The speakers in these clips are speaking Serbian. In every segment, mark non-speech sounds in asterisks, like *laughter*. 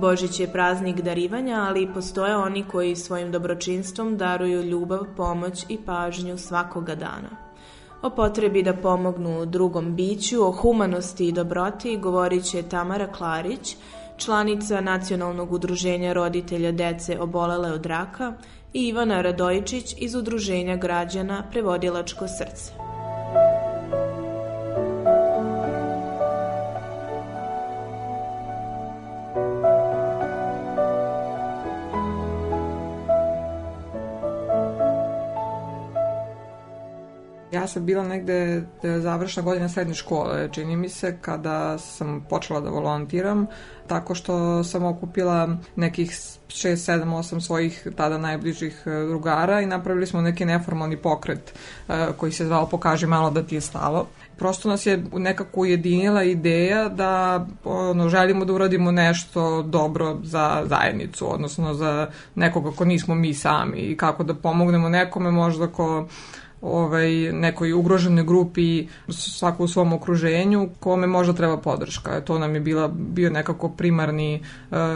Božić je praznik darivanja, ali postoje oni koji svojim dobročinstvom daruju ljubav, pomoć i pažnju svakoga dana. O potrebi da pomognu drugom biću, o humanosti i dobroti govorit će Tamara Klarić, članica Nacionalnog udruženja roditelja dece obolele od raka i Ivana Radojičić iz Udruženja građana Prevodilačko srce. Sam bila negde e, završna godina srednje škole, čini mi se, kada sam počela da volontiram, tako što sam okupila nekih 6, 7, 8 svojih tada najbližih e, drugara i napravili smo neki neformalni pokret e, koji se zvao Pokaži malo da ti je stalo. Prosto nas je nekako ujedinila ideja da ono, želimo da uradimo nešto dobro za zajednicu, odnosno za nekoga ko nismo mi sami i kako da pomognemo nekome možda ko ovaj, nekoj ugroženoj grupi, svako u svom okruženju, kome možda treba podrška. To nam je bila, bio nekako primarni e,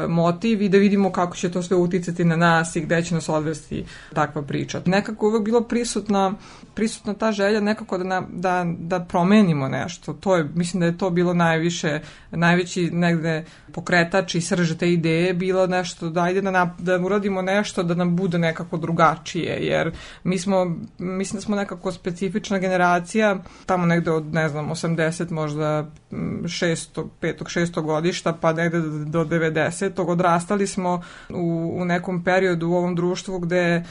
motiv i da vidimo kako će to sve uticati na nas i gde će nas odvesti takva priča. Nekako uvek bilo prisutna, prisutna ta želja nekako da, na, da, da promenimo nešto. To je, mislim da je to bilo najviše, najveći negde pokretač i srž te ideje bilo nešto da ajde da, na, da uradimo nešto da nam bude nekako drugačije, jer mi smo, mislim da smo nekako specifična generacija, tamo negde od, ne znam, 80 možda 6. 5. 6. godišta, pa negde do 90. odrastali smo u, u nekom periodu u ovom društvu gde e,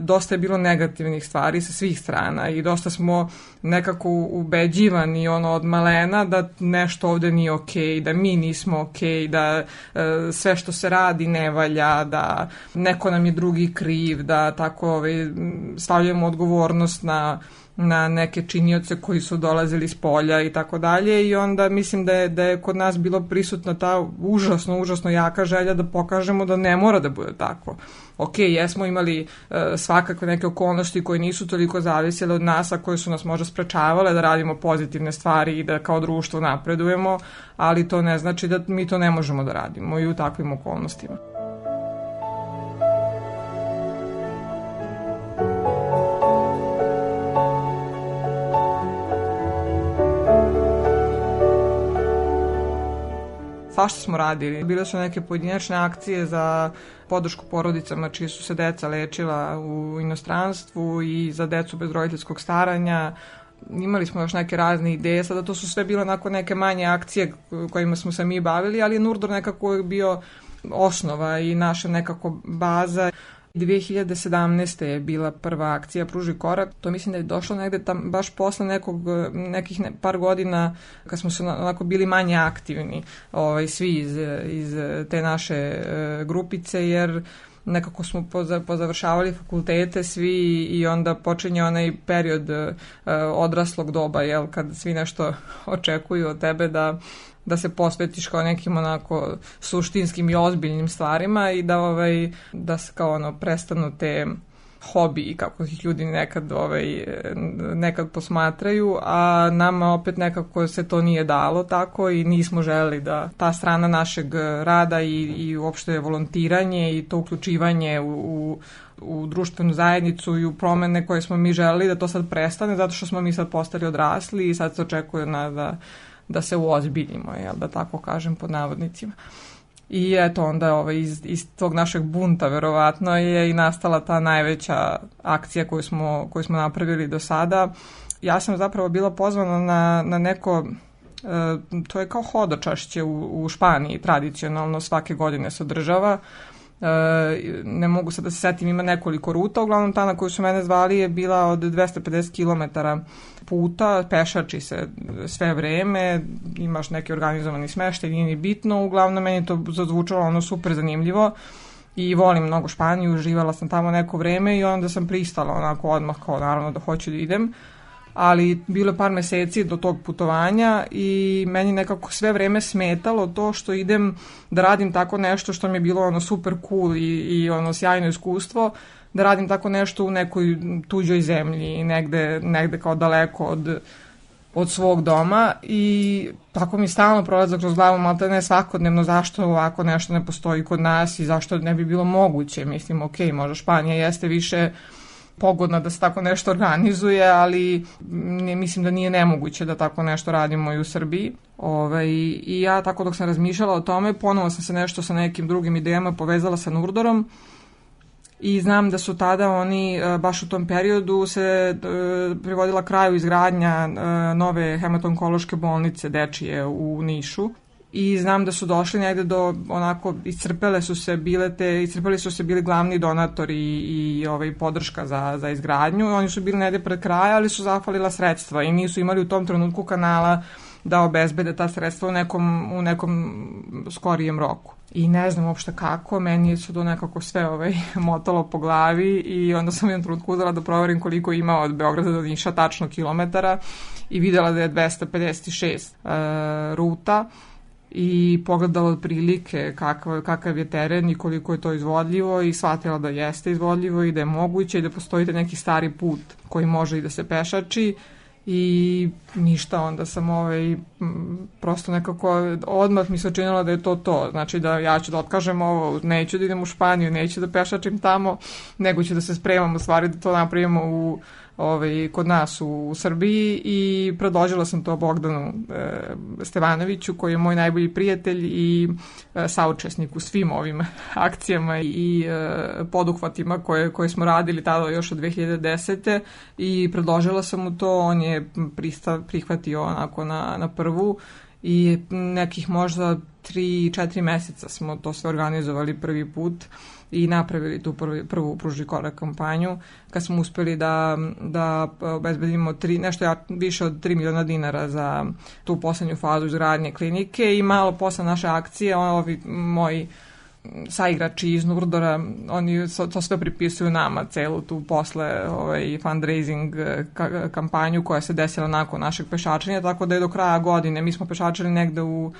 dosta je bilo negativnih stvari sa svih strana i dosta smo nekako ubeđivani ono od malena da nešto ovde nije okej, okay, da mi nismo okej, okay, da e, sve što se radi ne valja, da neko nam je drugi kriv, da tako ovaj, stavljamo odgovornost na na neke činioce koji su dolazili s polja i tako dalje i onda mislim da je, da je kod nas bilo prisutna ta užasno, užasno jaka želja da pokažemo da ne mora da bude tako. Ok, jesmo imali e, svakakve neke okolnosti koje nisu toliko zavisile od nas, a koje su nas možda sprečavale da radimo pozitivne stvari i da kao društvo napredujemo, ali to ne znači da mi to ne možemo da radimo i u takvim okolnostima. Svašta smo radili. Bile su neke pojedinačne akcije za podršku porodicama čiji su se deca lečila u inostranstvu i za decu bez roditeljskog staranja. Imali smo još neke razne ideje, sada to su sve bile onako neke manje akcije kojima smo se mi bavili, ali je Nurdor nekako bio osnova i naša nekako baza. 2017. je bila prva akcija Pruži korak. To mislim da je došlo negde tam baš posle nekog, nekih ne, par godina kad smo se onako bili manje aktivni ovaj, svi iz, iz te naše e, grupice jer nekako smo pozavršavali fakultete svi i onda počinje onaj period uh, odraslog doba, jel, kad svi nešto *laughs* očekuju od tebe da da se posvetiš kao nekim onako suštinskim i ozbiljnim stvarima i da ovaj da se kao ono prestanu te hobi i kako ih ljudi nekad, ovaj, nekad posmatraju, a nama opet nekako se to nije dalo tako i nismo želi da ta strana našeg rada i, i uopšte volontiranje i to uključivanje u, u u društvenu zajednicu i u promene koje smo mi želeli da to sad prestane zato što smo mi sad postali odrasli i sad se očekuje na, da, da se uozbiljimo, jel, da tako kažem pod navodnicima. I eto onda ovaj, iz, iz tog našeg bunta verovatno je i nastala ta najveća akcija koju smo, koju smo napravili do sada. Ja sam zapravo bila pozvana na, na neko e, to je kao hodočašće u, u Španiji tradicionalno svake godine se održava E, ne mogu sad da se setim, ima nekoliko ruta, uglavnom ta na koju su mene zvali je bila od 250 km puta, pešači se sve vreme, imaš neki organizovani smeštaj, nije ni bitno, uglavnom meni to zazvučalo ono super zanimljivo i volim mnogo Španiju, živala sam tamo neko vreme i onda sam pristala onako odmah kao naravno da hoću da idem. Ali bilo je par meseci do tog putovanja i meni nekako sve vreme smetalo to što idem da radim tako nešto što mi je bilo ono super cool i, i ono sjajno iskustvo, da radim tako nešto u nekoj tuđoj zemlji negde, negde kao daleko od, od svog doma i tako mi stalno prolaza kroz glavu, malo ne svakodnevno zašto ovako nešto ne postoji kod nas i zašto ne bi bilo moguće. Mislim, ok, možda Španija jeste više pogodna da se tako nešto organizuje, ali ne, mislim da nije nemoguće da tako nešto radimo i u Srbiji. Ove, ovaj, I ja tako dok sam razmišljala o tome, ponovo sam se nešto sa nekim drugim idejama povezala sa Nurdorom i znam da su tada oni e, baš u tom periodu se e, privodila kraju izgradnja e, nove hematonkološke bolnice dečije u Nišu i znam da su došli negde do onako iscrpele su se bile te iscrpeli su se bili glavni donatori i, i ovaj podrška za za izgradnju oni su bili negde pred kraja ali su zafalila sredstva i nisu imali u tom trenutku kanala da obezbede ta sredstva u nekom, u nekom skorijem roku. I ne znam uopšte kako, meni su to nekako sve ovaj, *laughs* motalo po glavi i onda sam jednom trenutku da proverim koliko ima od Beograda do Niša tačno kilometara i videla da je 256 uh, ruta i pogledala otprilike kakav, kakav je teren i koliko je to izvodljivo i shvatila da jeste izvodljivo i da je moguće i da postoji neki stari put koji može i da se pešači i ništa, onda sam ovaj, prosto nekako odmah mi se učinilo da je to to, znači da ja ću da otkažem ovo, neću da idem u Španiju, neću da pešačim tamo, nego ću da se spremam u stvari da to napravimo u ovaj, kod nas u, u Srbiji. I predložila sam to Bogdanu e, Stevanoviću koji je moj najbolji prijatelj i e, saučesnik u svim ovim *laughs* akcijama i e, poduhvatima koje, koje smo radili tada još od 2010. i predložila sam mu to, on je pristav, prihvatio onako na, na prvu i nekih možda 3-4 meseca smo to sve organizovali prvi put i napravili tu prvi, prvu pruži korak kampanju kad smo uspeli da, da obezbedimo tri, nešto ja, više od 3 miliona dinara za tu poslednju fazu izgradnje klinike i malo posle naše akcije ovi moji saigrači iz Nurdora, oni to sve pripisuju nama, celu tu posle ovaj, fundraising eh, ka kampanju koja se desila nakon našeg pešačenja, tako da je do kraja godine, mi smo pešačili negde u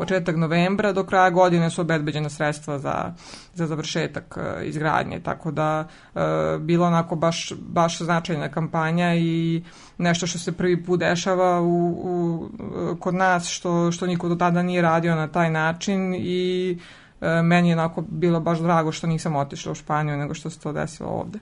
početak novembra, do kraja godine su obezbeđena sredstva za, za završetak uh, izgradnje, tako da uh, bilo onako baš, baš značajna kampanja i nešto što se prvi put dešava u, u, kod nas, što, što niko do tada nije radio na taj način i uh, meni je onako bilo baš drago što nisam otišla u Španiju nego što se to desilo ovde.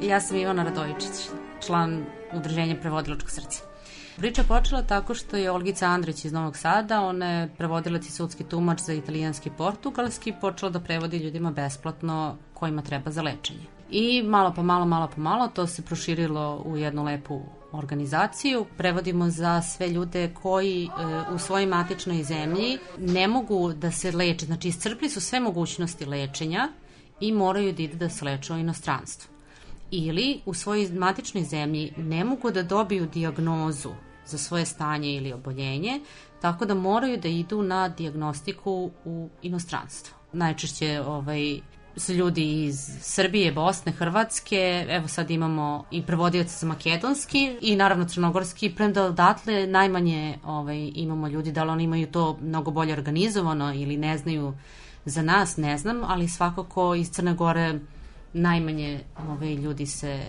Ja sam Ivana Radovičić, član Udruženja Prevodilačko srce. Priča počela tako što je Olgica Andrić iz Novog Sada, ona je prevodilac i sudski tumač za italijanski i portugalski, počela da prevodi ljudima besplatno kojima treba za lečenje. I malo po malo, malo po malo to se proširilo u jednu lepu organizaciju. Prevodimo za sve ljude koji e, u svojoj matičnoj zemlji ne mogu da se leče, znači iscrpli su sve mogućnosti lečenja i moraju da ide da se leče u inostranstvu ili u svojoj matičnoj zemlji ne mogu da dobiju diagnozu za svoje stanje ili oboljenje, tako da moraju da idu na diagnostiku u inostranstvo. Najčešće ovaj, su ljudi iz Srbije, Bosne, Hrvatske, evo sad imamo i prevodioca za makedonski i naravno crnogorski, premda odatle najmanje ovaj, imamo ljudi, da li oni imaju to mnogo bolje organizovano ili ne znaju za nas, ne znam, ali svakako iz Crne Gore najmanje ovaj, ljudi se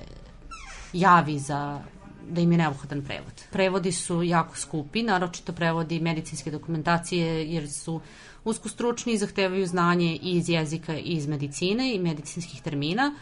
javi za da im je neophodan prevod. Prevodi su jako skupi, naročito prevodi medicinske dokumentacije jer su uskostručni i zahtevaju znanje i iz jezika i iz medicine i medicinskih termina,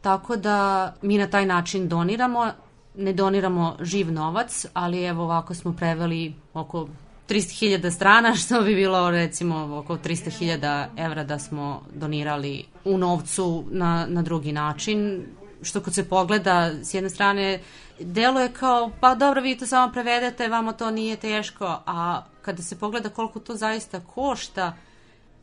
tako da mi na taj način doniramo, ne doniramo živ novac, ali evo ovako smo preveli oko 300.000 strana, *laughs* što bi bilo recimo oko 300.000 evra da smo donirali u novcu na, na drugi način, što kad se pogleda s jedne strane delo je kao pa dobro vi to samo prevedete, vama to nije teško, a kada se pogleda koliko to zaista košta,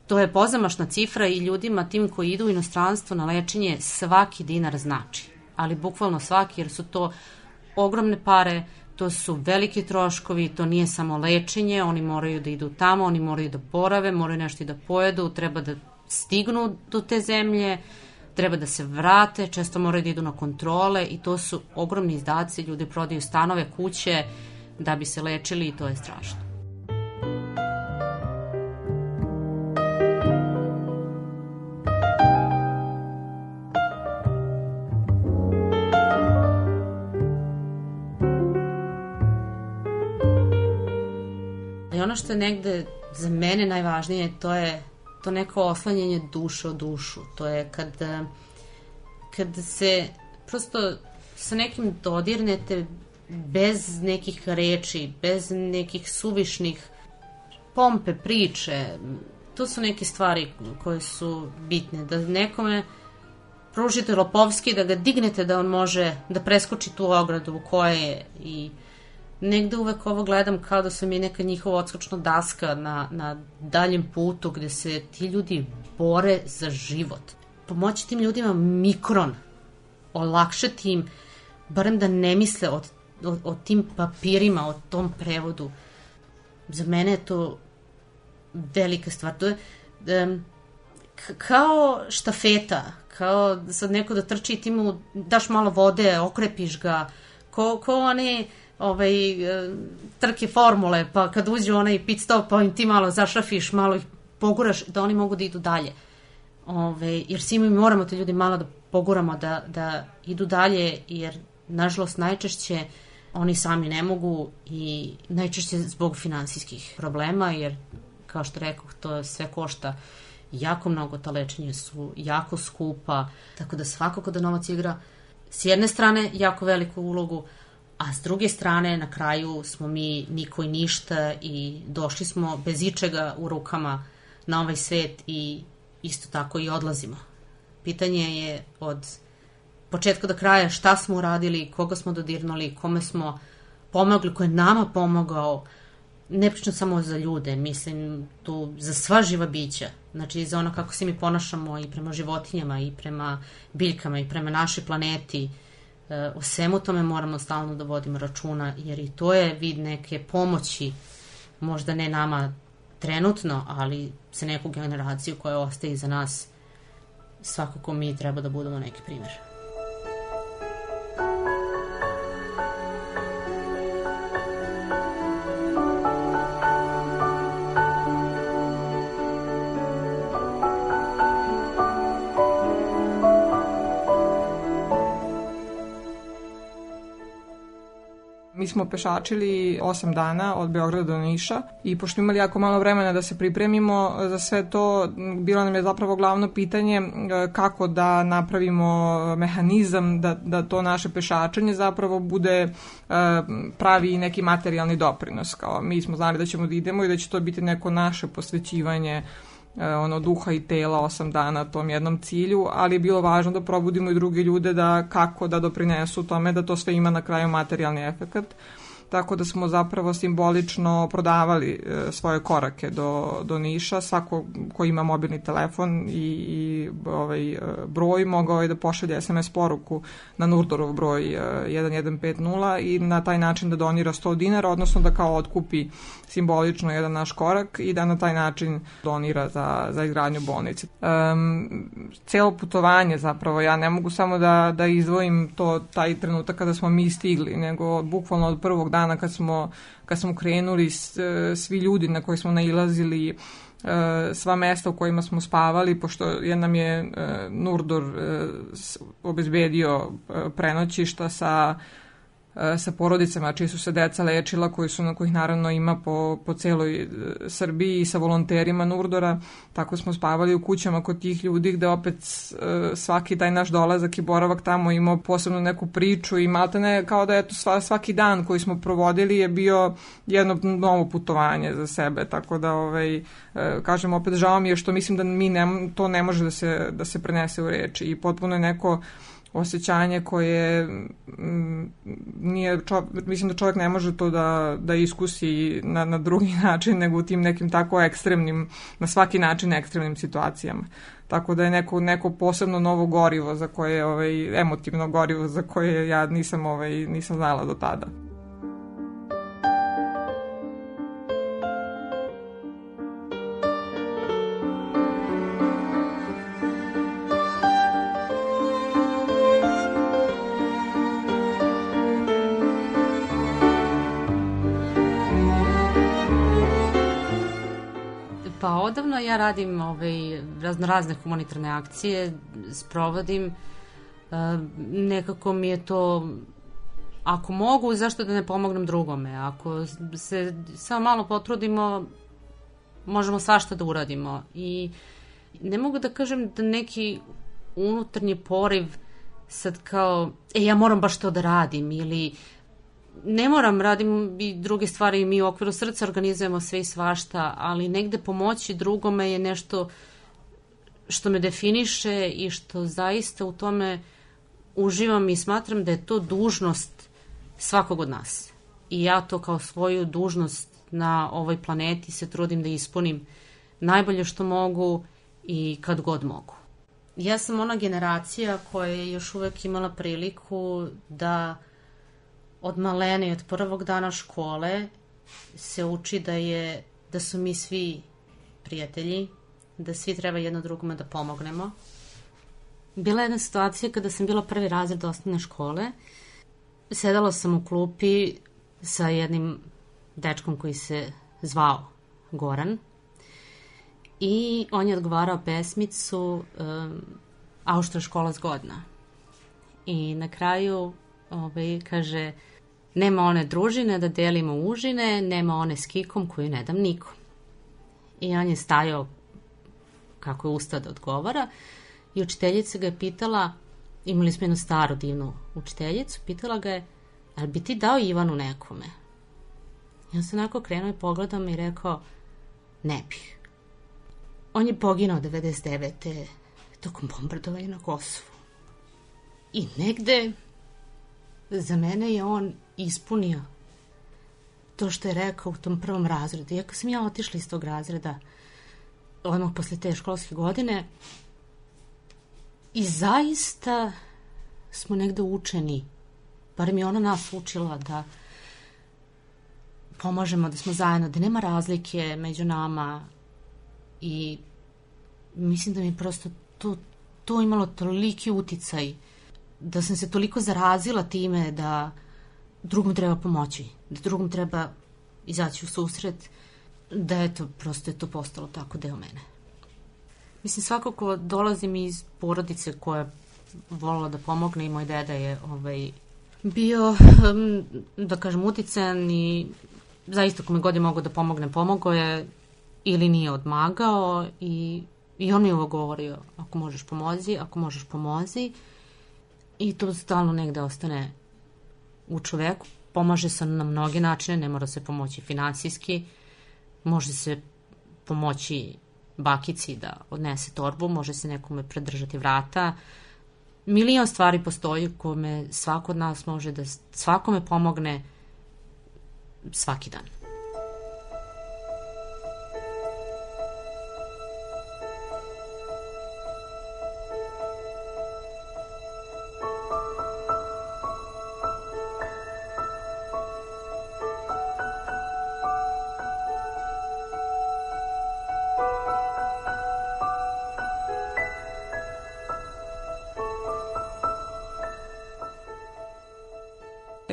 to je pozamašna cifra i ljudima tim koji idu u inostranstvo na lečenje svaki dinar znači. Ali bukvalno svaki jer su to ogromne pare, to su veliki troškovi, to nije samo lečenje, oni moraju da idu tamo, oni moraju da borave, moraju nešto i da pojedu, treba da stignu do te zemlje, treba da se vrate, često moraju da idu na kontrole i to su ogromni izdaci, ljudi prodaju stanove, kuće da bi se lečili i to je strašno. Ono što je negde za mene najvažnije, to je to neko oslanjanje duše o dušu. To je kad, kad se prosto sa nekim dodirnete bez nekih reči, bez nekih suvišnih pompe, priče. To su neke stvari koje su bitne. Da nekome pružite Lopovski, da ga dignete da on može da preskoči tu ogradu u koje je i negde uvek ovo gledam kao da sam i neka njihova odskočna daska na, na daljem putu gde se ti ljudi bore za život. Pomoći tim ljudima mikron, olakšati im, barem da ne misle o, o, o tim papirima, o tom prevodu. Za mene je to velika stvar. To je um, kao štafeta, kao sad neko da trči i ti mu daš malo vode, okrepiš ga, ko, ko one ovaj, e, trke formule, pa kad uđe onaj pit stop, pa im ti malo zašrafiš, malo ih poguraš, da oni mogu da idu dalje. Ove, jer svi mi moramo te ljudi malo da poguramo da, da idu dalje, jer nažalost najčešće oni sami ne mogu i najčešće zbog finansijskih problema, jer kao što rekao, to sve košta jako mnogo, ta lečenja su jako skupa, tako da svakako da novac igra s jedne strane jako veliku ulogu, a s druge strane na kraju smo mi niko i ništa i došli smo bez ičega u rukama na ovaj svet i isto tako i odlazimo. Pitanje je od početka do kraja šta smo uradili, koga smo dodirnuli, kome smo pomogli, ko je nama pomogao, ne pričam samo za ljude, mislim tu za sva živa bića, znači za ono kako se mi ponašamo i prema životinjama i prema biljkama i prema našoj planeti, o svemu tome moramo stalno da vodimo računa, jer i to je vid neke pomoći, možda ne nama trenutno, ali za neku generaciju koja ostaje iza nas, svakako mi treba da budemo neki primjer. Smo pešačili 8 dana od Beograda do Niša i pošto imali jako malo vremena da se pripremimo za sve to, bilo nam je zapravo glavno pitanje kako da napravimo mehanizam da, da to naše pešačenje zapravo bude pravi neki materijalni doprinos. Kao mi smo znali da ćemo da idemo i da će to biti neko naše posvećivanje E, ono duha i tela osam dana tom jednom cilju, ali je bilo važno da probudimo i druge ljude da kako da doprinesu tome da to sve ima na kraju materijalni efekat. Tako da smo zapravo simbolično prodavali e, svoje korake do, do Niša. Svako ko ima mobilni telefon i, i ovaj, e, broj mogao je da pošalje SMS poruku na Nurdorov broj 1150 i na taj način da donira 100 dinara, odnosno da kao otkupi simbolično jedan naš korak i da na taj način donira za, za izgradnju bolnice. Um, celo putovanje zapravo, ja ne mogu samo da, da izdvojim to, taj trenutak kada smo mi stigli, nego bukvalno od prvog dana kad smo, kad smo krenuli, svi ljudi na koje smo nailazili, e, sva mesta u kojima smo spavali, pošto je nam je e, Nurdor e, obezbedio prenoćišta sa E, sa porodicama čiji su se deca lečila, koji su, na kojih naravno ima po, po celoj e, Srbiji i sa volonterima Nurdora, tako smo spavali u kućama kod tih ljudi gde opet e, svaki taj naš dolazak i boravak tamo imao posebno neku priču i maltene kao da eto sva, svaki dan koji smo provodili je bio jedno novo putovanje za sebe, tako da ovaj, kažem opet žao mi je što mislim da mi ne, to ne može da se, da se prenese u reči i potpuno je neko osjećanje koje mm, nije čo, mislim da čovjek ne može to da, da iskusi na, na drugi *laughs* način nego u tim nekim tako ekstremnim, na svaki način ekstremnim situacijama. Tako da je neko, neko posebno novo gorivo za koje, ovaj, emotivno gorivo za koje ja nisam, ovaj, nisam znala do tada. Radim ovaj, razno razne humanitarne akcije, sprovodim. E, nekako mi je to ako mogu, zašto da ne pomognem drugome? Ako se samo malo potrudimo, možemo svašta da uradimo. I ne mogu da kažem da neki unutarnji poriv sad kao, e, ja moram baš to da radim ili ne moram, radim i druge stvari, mi u okviru srca organizujemo sve i svašta, ali negde pomoći drugome je nešto što me definiše i što zaista u tome uživam i smatram da je to dužnost svakog od nas. I ja to kao svoju dužnost na ovoj planeti se trudim da ispunim najbolje što mogu i kad god mogu. Ja sam ona generacija koja je još uvek imala priliku da od malene i od prvog dana škole se uči da je da su mi svi prijatelji, da svi treba jedno drugome da pomognemo. Bila je jedna situacija kada sam bila prvi razred osnovne škole. Sedala sam u klupi sa jednim dečkom koji se zvao Goran i on je odgovarao pesmicu um, Auštra škola zgodna. I na kraju ovaj, kaže Nema one družine da delimo užine, nema one s kikom koju ne dam nikom. I on je stajao kako je ustao da odgovara i učiteljica ga je pitala, imali smo jednu staru divnu učiteljicu, pitala ga je, ali bi ti dao Ivanu nekome? I on se onako krenuo i pogledao me i rekao, ne bih. On je poginao 99. tokom bombardovanja na Kosovu. I negde za mene je on ispunio to što je rekao u tom prvom razredu. Iako sam ja otišla iz tog razreda odmah posle te školske godine i zaista smo negde učeni, bar mi ona nas učila da pomažemo, da smo zajedno, da nema razlike među nama i mislim da mi prosto to, to imalo toliki uticaj da sam se toliko zarazila time da drugom treba pomoći, da drugom treba izaći u susret, da eto, prosto je to postalo tako deo mene. Mislim, svakako dolazim iz porodice koja volila da pomogne i moj deda je ovaj, bio, da kažem, utican i zaista kome god je mogo da pomogne, pomogao je ili nije odmagao i, i on mi je ovo govorio, ako možeš pomozi, ako možeš pomozi i to stalno negde ostane u čoveku. Pomaže se na mnoge načine, ne mora se pomoći finansijski, može se pomoći bakici da odnese torbu, može se nekome predržati vrata. Milion stvari postoji kome svako od nas može da svakome pomogne svaki dan.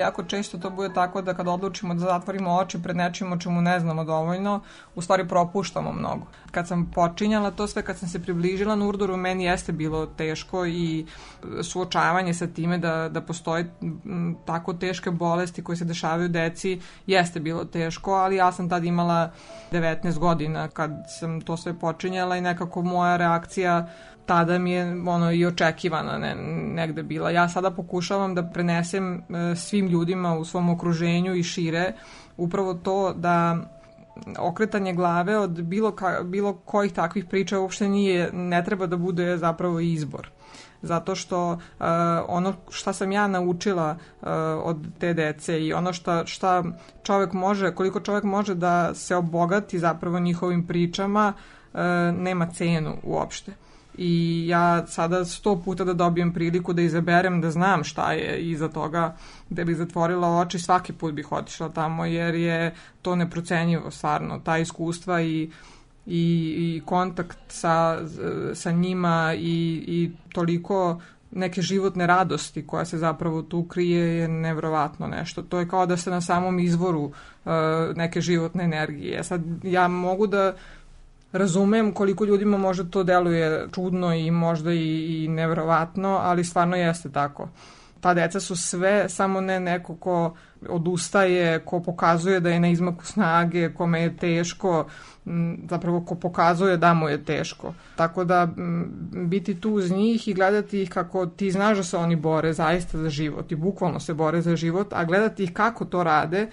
Jako često to bude tako da kad odlučimo da zatvorimo oči pred nečim o čemu ne znamo dovoljno, u stvari propuštamo mnogo. Kad sam počinjala to sve, kad sam se približila Nurduru, meni jeste bilo teško i suočavanje sa time da, da postoje tako teške bolesti koje se dešavaju deci, jeste bilo teško, ali ja sam tad imala 19 godina kad sam to sve počinjala i nekako moja reakcija tada mi je ono i očekivana ne, negde bila. Ja sada pokušavam da prenesem e, svim ljudima u svom okruženju i šire upravo to da okretanje glave od bilo, ka, bilo kojih takvih priča uopšte nije, ne treba da bude zapravo izbor zato što uh, ono šta sam ja naučila uh, od te dece i ono šta, šta čovek može, koliko čovek može da se obogati zapravo njihovim pričama, uh, nema cenu uopšte i ja sada sto puta da dobijem priliku da izaberem da znam šta je iza toga da bi zatvorila oči svaki put bih otišla tamo jer je to neprocenjivo stvarno ta iskustva i i, i kontakt sa, sa njima i, i toliko neke životne radosti koja se zapravo tu krije je nevrovatno nešto. To je kao da ste na samom izvoru uh, neke životne energije. Sad ja mogu da razumem koliko ljudima možda to deluje čudno i možda i, i nevrovatno, ali stvarno jeste tako. Ta deca su sve, samo ne neko ko odustaje, ko pokazuje da je na izmaku snage, kome je teško, zapravo ko pokazuje da mu je teško. Tako da biti tu uz njih i gledati ih kako ti znaš da se oni bore zaista za život i bukvalno se bore za život, a gledati ih kako to rade,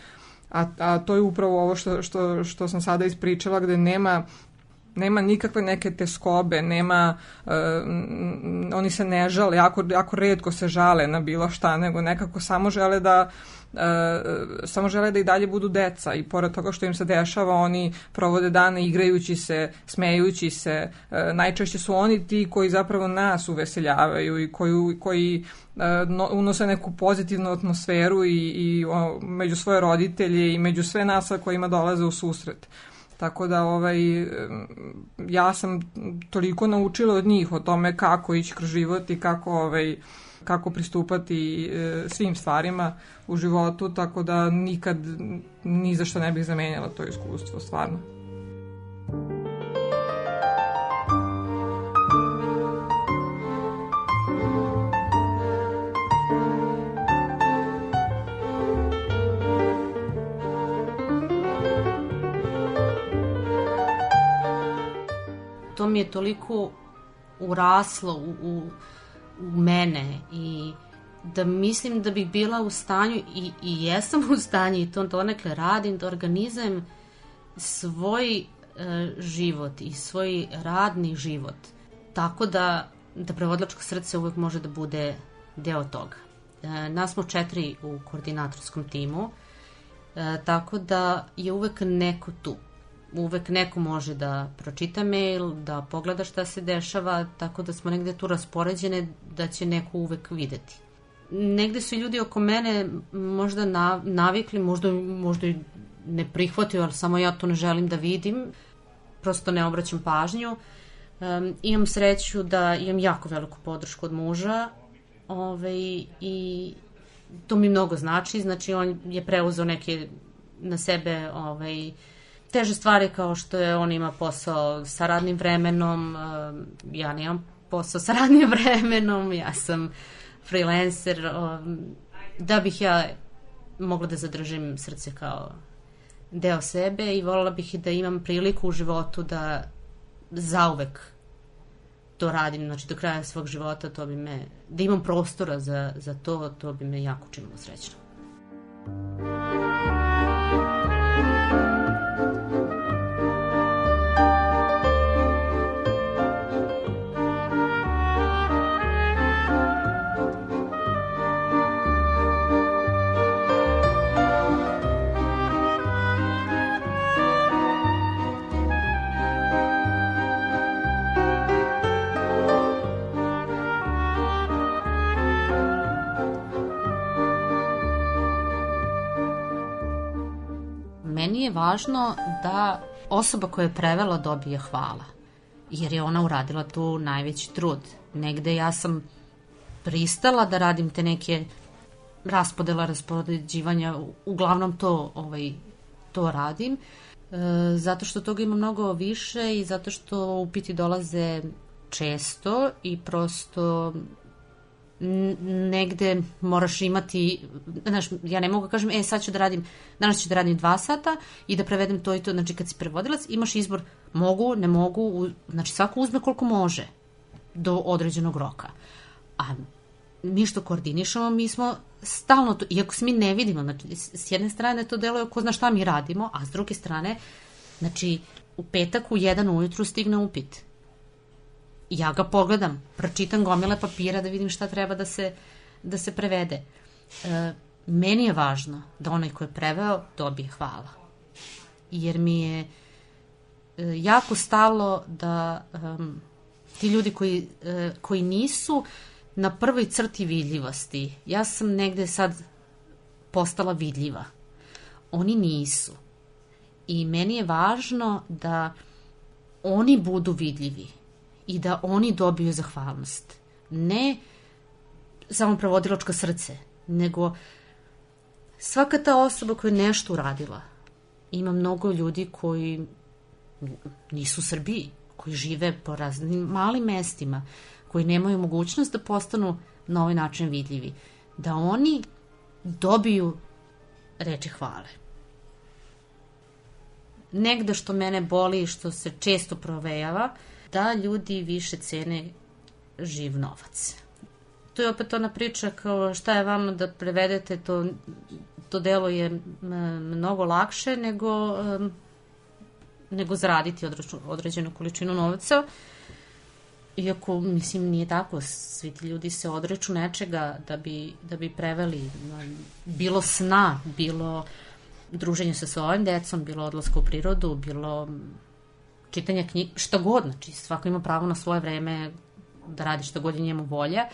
a, a to je upravo ovo što, što, što sam sada ispričala gde nema nema nikakve neke teskobe, nema, uh, oni se ne žale, jako, jako redko se žale na bilo šta, nego nekako samo žele da Uh, samo žele da i dalje budu deca i pored toga što im se dešava oni provode dane igrajući se, smejući se uh, najčešće su oni ti koji zapravo nas uveseljavaju i koji, koji uh, no, unose neku pozitivnu atmosferu i, i o, među svoje roditelje i među sve nas kojima dolaze u susret. Tako da ovaj, ja sam toliko naučila od njih o tome kako ići kroz život i kako, ovaj, kako pristupati e, svim stvarima u životu, tako da nikad ni za što ne bih zamenjala to iskustvo, stvarno. to mi je toliko uraslo u, u, u mene i da mislim da bih bila u stanju i, i jesam u stanju i to donekle radim, da organizujem svoj e, život i svoj radni život tako da, da prevodlačko srce uvek može da bude deo toga. E, nas smo četiri u koordinatorskom timu, e, tako da je uvek neko tu uvek neko može da pročita mail, da pogleda šta se dešava, tako da smo negde tu raspoređene da će neko uvek videti. Negde su ljudi oko mene možda navikli, možda, možda i ne prihvatio, ali samo ja to ne želim da vidim, prosto ne obraćam pažnju. Um, imam sreću da imam jako veliku podršku od muža ovaj, i to mi mnogo znači, znači on je preuzeo neke na sebe ovaj, teže stvari kao što je on ima posao sa radnim vremenom, um, ja nemam posao sa *laughs* radnim vremenom, ja sam freelancer, um, da bih ja mogla da zadržim srce kao deo sebe i volila bih da imam priliku u životu da zauvek to radim, znači do kraja svog života to bi me, da imam prostora za, za to, to bi me jako činilo srećno. meni je važno da osoba koja je prevela dobije hvala, jer je ona uradila tu najveći trud. Negde ja sam pristala da radim te neke raspodela, raspoređivanja, uglavnom to, ovaj, to radim, e, zato što toga ima mnogo više i zato što upiti dolaze često i prosto negde moraš imati, znaš, ja ne mogu da kažem, e, sad ću da radim, danas ću da radim dva sata i da prevedem to i to, znači kad si prevodilac, imaš izbor, mogu, ne mogu, znači svako uzme koliko može do određenog roka. A mi što koordinišemo, mi smo stalno to, iako se mi ne vidimo, znači s jedne strane to deluje ko zna šta mi radimo, a s druge strane, znači u petak u jedan ujutru stigne upit ja ga pogledam, pročitam gomile papira da vidim šta treba da se, da se prevede. E, meni je važno da onaj ko je preveo dobije hvala. Jer mi je e, jako stalo da um, ti ljudi koji, e, koji nisu na prvoj crti vidljivosti, ja sam negde sad postala vidljiva. Oni nisu. I meni je važno da oni budu vidljivi i da oni dobiju zahvalnost. Ne samo prevodilačko srce, nego svaka ta osoba koja je nešto uradila. Ima mnogo ljudi koji nisu u Srbiji, koji žive po raznim malim mestima, koji nemaju mogućnost da postanu na ovaj način vidljivi. Da oni dobiju reči hvale. Negde što mene boli i što se često provejava, da ljudi više cene živ novac. To je opet ona priča kao šta je vama da prevedete to, to delo je mnogo lakše nego, nego zaraditi određenu količinu novca. Iako, mislim, nije tako. Svi ti ljudi se odreču nečega da bi, da bi preveli bilo sna, bilo druženje sa svojim decom, bilo odlaska u prirodu, bilo čitanja knjiga, šta god, znači svako ima pravo na svoje vreme da radi šta god je njemu volja.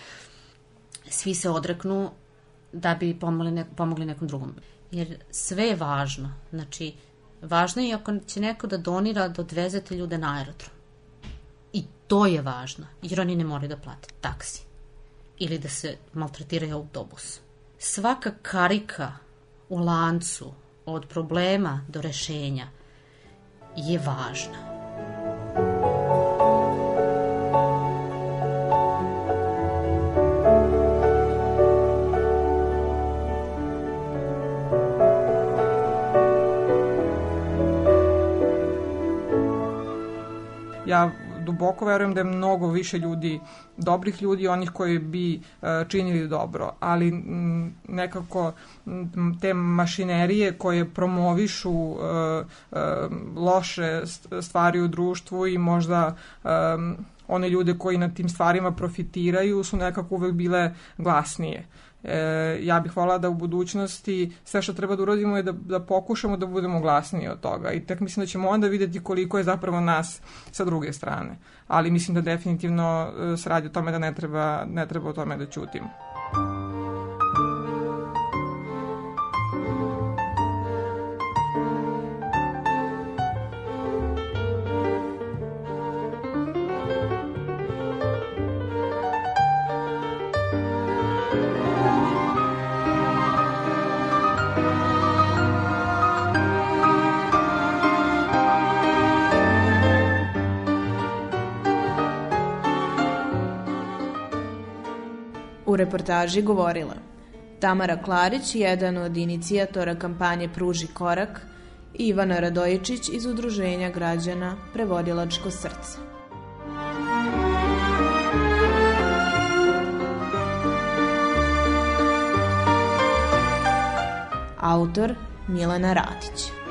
Svi se odreknu da bi pomogli, ne, pomogli nekom drugom. Jer sve je važno. Znači, važno je ako će neko da donira da odvezete ljude na aerodrom. I to je važno, jer oni ne moraju da plate taksi. Ili da se maltretiraju autobus. Svaka karika u lancu od problema do rešenja je važna. Duboko verujem da je mnogo više ljudi, dobrih ljudi, onih koji bi uh, činili dobro, ali nekako te mašinerije koje promovišu uh, uh, loše stvari u društvu i možda one ljude koji na tim stvarima profitiraju su nekako uvek bile glasnije. E, ja bih volala da u budućnosti sve što treba da uradimo je da, da pokušamo da budemo glasniji od toga i tek mislim da ćemo onda videti koliko je zapravo nas sa druge strane. Ali mislim da definitivno e, se radi o tome da ne treba, ne treba o tome da ćutimo. U reportaži govorila Tamara Klarić, jedan od inicijatora kampanje Pruži korak, i Ivana Radojičić iz Udruženja građana Prevodilačko srce. Autor Milena Ratić